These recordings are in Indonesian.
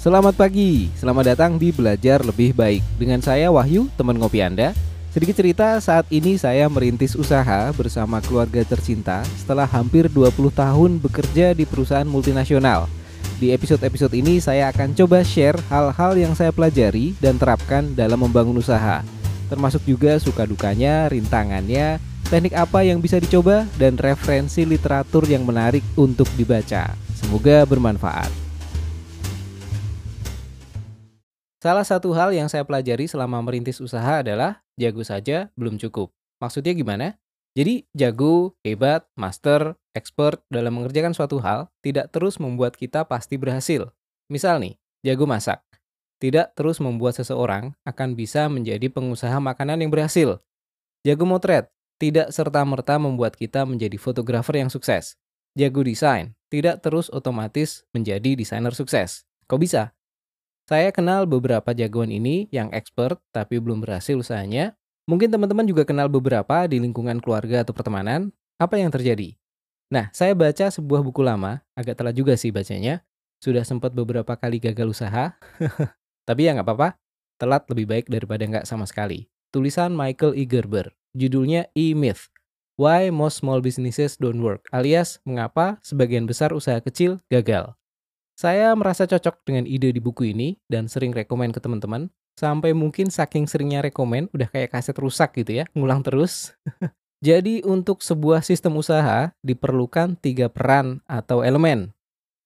Selamat pagi, selamat datang di Belajar Lebih Baik. Dengan saya Wahyu, teman ngopi Anda. Sedikit cerita, saat ini saya merintis usaha bersama keluarga tercinta Setelah hampir 20 tahun bekerja di perusahaan multinasional. Di episode-episode ini saya akan coba share hal-hal yang saya pelajari dan terapkan dalam membangun usaha. Termasuk juga suka dukanya, rintangannya, teknik apa yang bisa dicoba, dan referensi literatur yang menarik untuk dibaca. Semoga bermanfaat Salah satu hal yang saya pelajari selama merintis usaha adalah jago saja belum cukup. Maksudnya gimana? Jadi jago, hebat, master, expert dalam mengerjakan suatu hal tidak terus membuat kita pasti berhasil. Misal nih, jago masak. Tidak terus membuat seseorang akan bisa menjadi pengusaha makanan yang berhasil. Jago motret tidak serta-merta membuat kita menjadi fotografer yang sukses. Jago desain tidak terus otomatis menjadi desainer sukses. Kok bisa? Saya kenal beberapa jagoan ini yang expert tapi belum berhasil usahanya. Mungkin teman-teman juga kenal beberapa di lingkungan keluarga atau pertemanan. Apa yang terjadi? Nah, saya baca sebuah buku lama, agak telat juga sih bacanya. Sudah sempat beberapa kali gagal usaha. tapi ya nggak apa-apa, telat lebih baik daripada nggak sama sekali. Tulisan Michael E. Gerber, judulnya E-Myth. Why Most Small Businesses Don't Work, alias mengapa sebagian besar usaha kecil gagal. Saya merasa cocok dengan ide di buku ini dan sering rekomen ke teman-teman. Sampai mungkin saking seringnya rekomen, udah kayak kaset rusak gitu ya, ngulang terus. Jadi untuk sebuah sistem usaha diperlukan tiga peran atau elemen.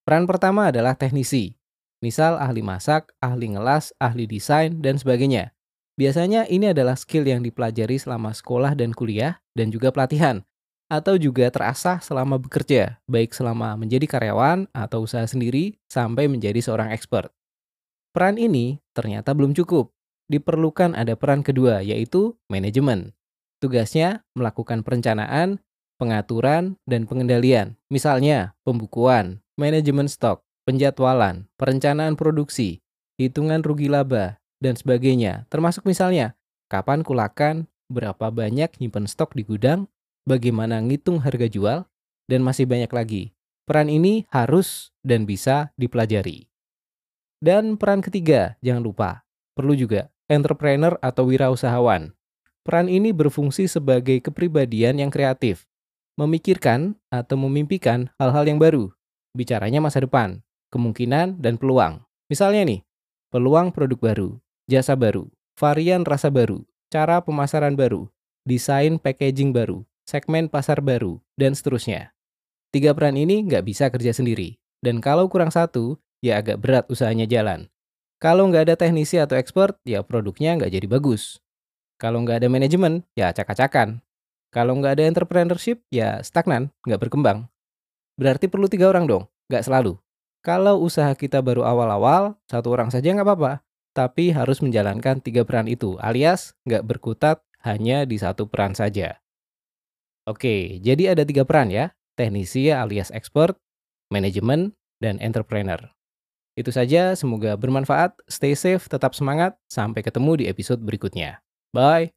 Peran pertama adalah teknisi. Misal ahli masak, ahli ngelas, ahli desain, dan sebagainya. Biasanya ini adalah skill yang dipelajari selama sekolah dan kuliah dan juga pelatihan atau juga terasah selama bekerja, baik selama menjadi karyawan atau usaha sendiri sampai menjadi seorang expert. Peran ini ternyata belum cukup. Diperlukan ada peran kedua yaitu manajemen. Tugasnya melakukan perencanaan, pengaturan, dan pengendalian. Misalnya, pembukuan, manajemen stok, penjadwalan, perencanaan produksi, hitungan rugi laba, dan sebagainya. Termasuk misalnya, kapan kulakan, berapa banyak nyimpen stok di gudang, bagaimana ngitung harga jual, dan masih banyak lagi. Peran ini harus dan bisa dipelajari. Dan peran ketiga, jangan lupa, perlu juga entrepreneur atau wirausahawan. Peran ini berfungsi sebagai kepribadian yang kreatif, memikirkan atau memimpikan hal-hal yang baru, bicaranya masa depan, kemungkinan dan peluang. Misalnya nih, peluang produk baru, jasa baru, varian rasa baru, cara pemasaran baru, desain packaging baru, segmen pasar baru, dan seterusnya. Tiga peran ini nggak bisa kerja sendiri, dan kalau kurang satu, ya agak berat usahanya jalan. Kalau nggak ada teknisi atau expert, ya produknya nggak jadi bagus. Kalau nggak ada manajemen, ya acak-acakan. Kalau nggak ada entrepreneurship, ya stagnan, nggak berkembang. Berarti perlu tiga orang dong, nggak selalu. Kalau usaha kita baru awal-awal, satu orang saja nggak apa-apa. Tapi harus menjalankan tiga peran itu, alias nggak berkutat hanya di satu peran saja. Oke, jadi ada tiga peran ya, teknisi alias expert, manajemen, dan entrepreneur. Itu saja, semoga bermanfaat, stay safe, tetap semangat, sampai ketemu di episode berikutnya. Bye!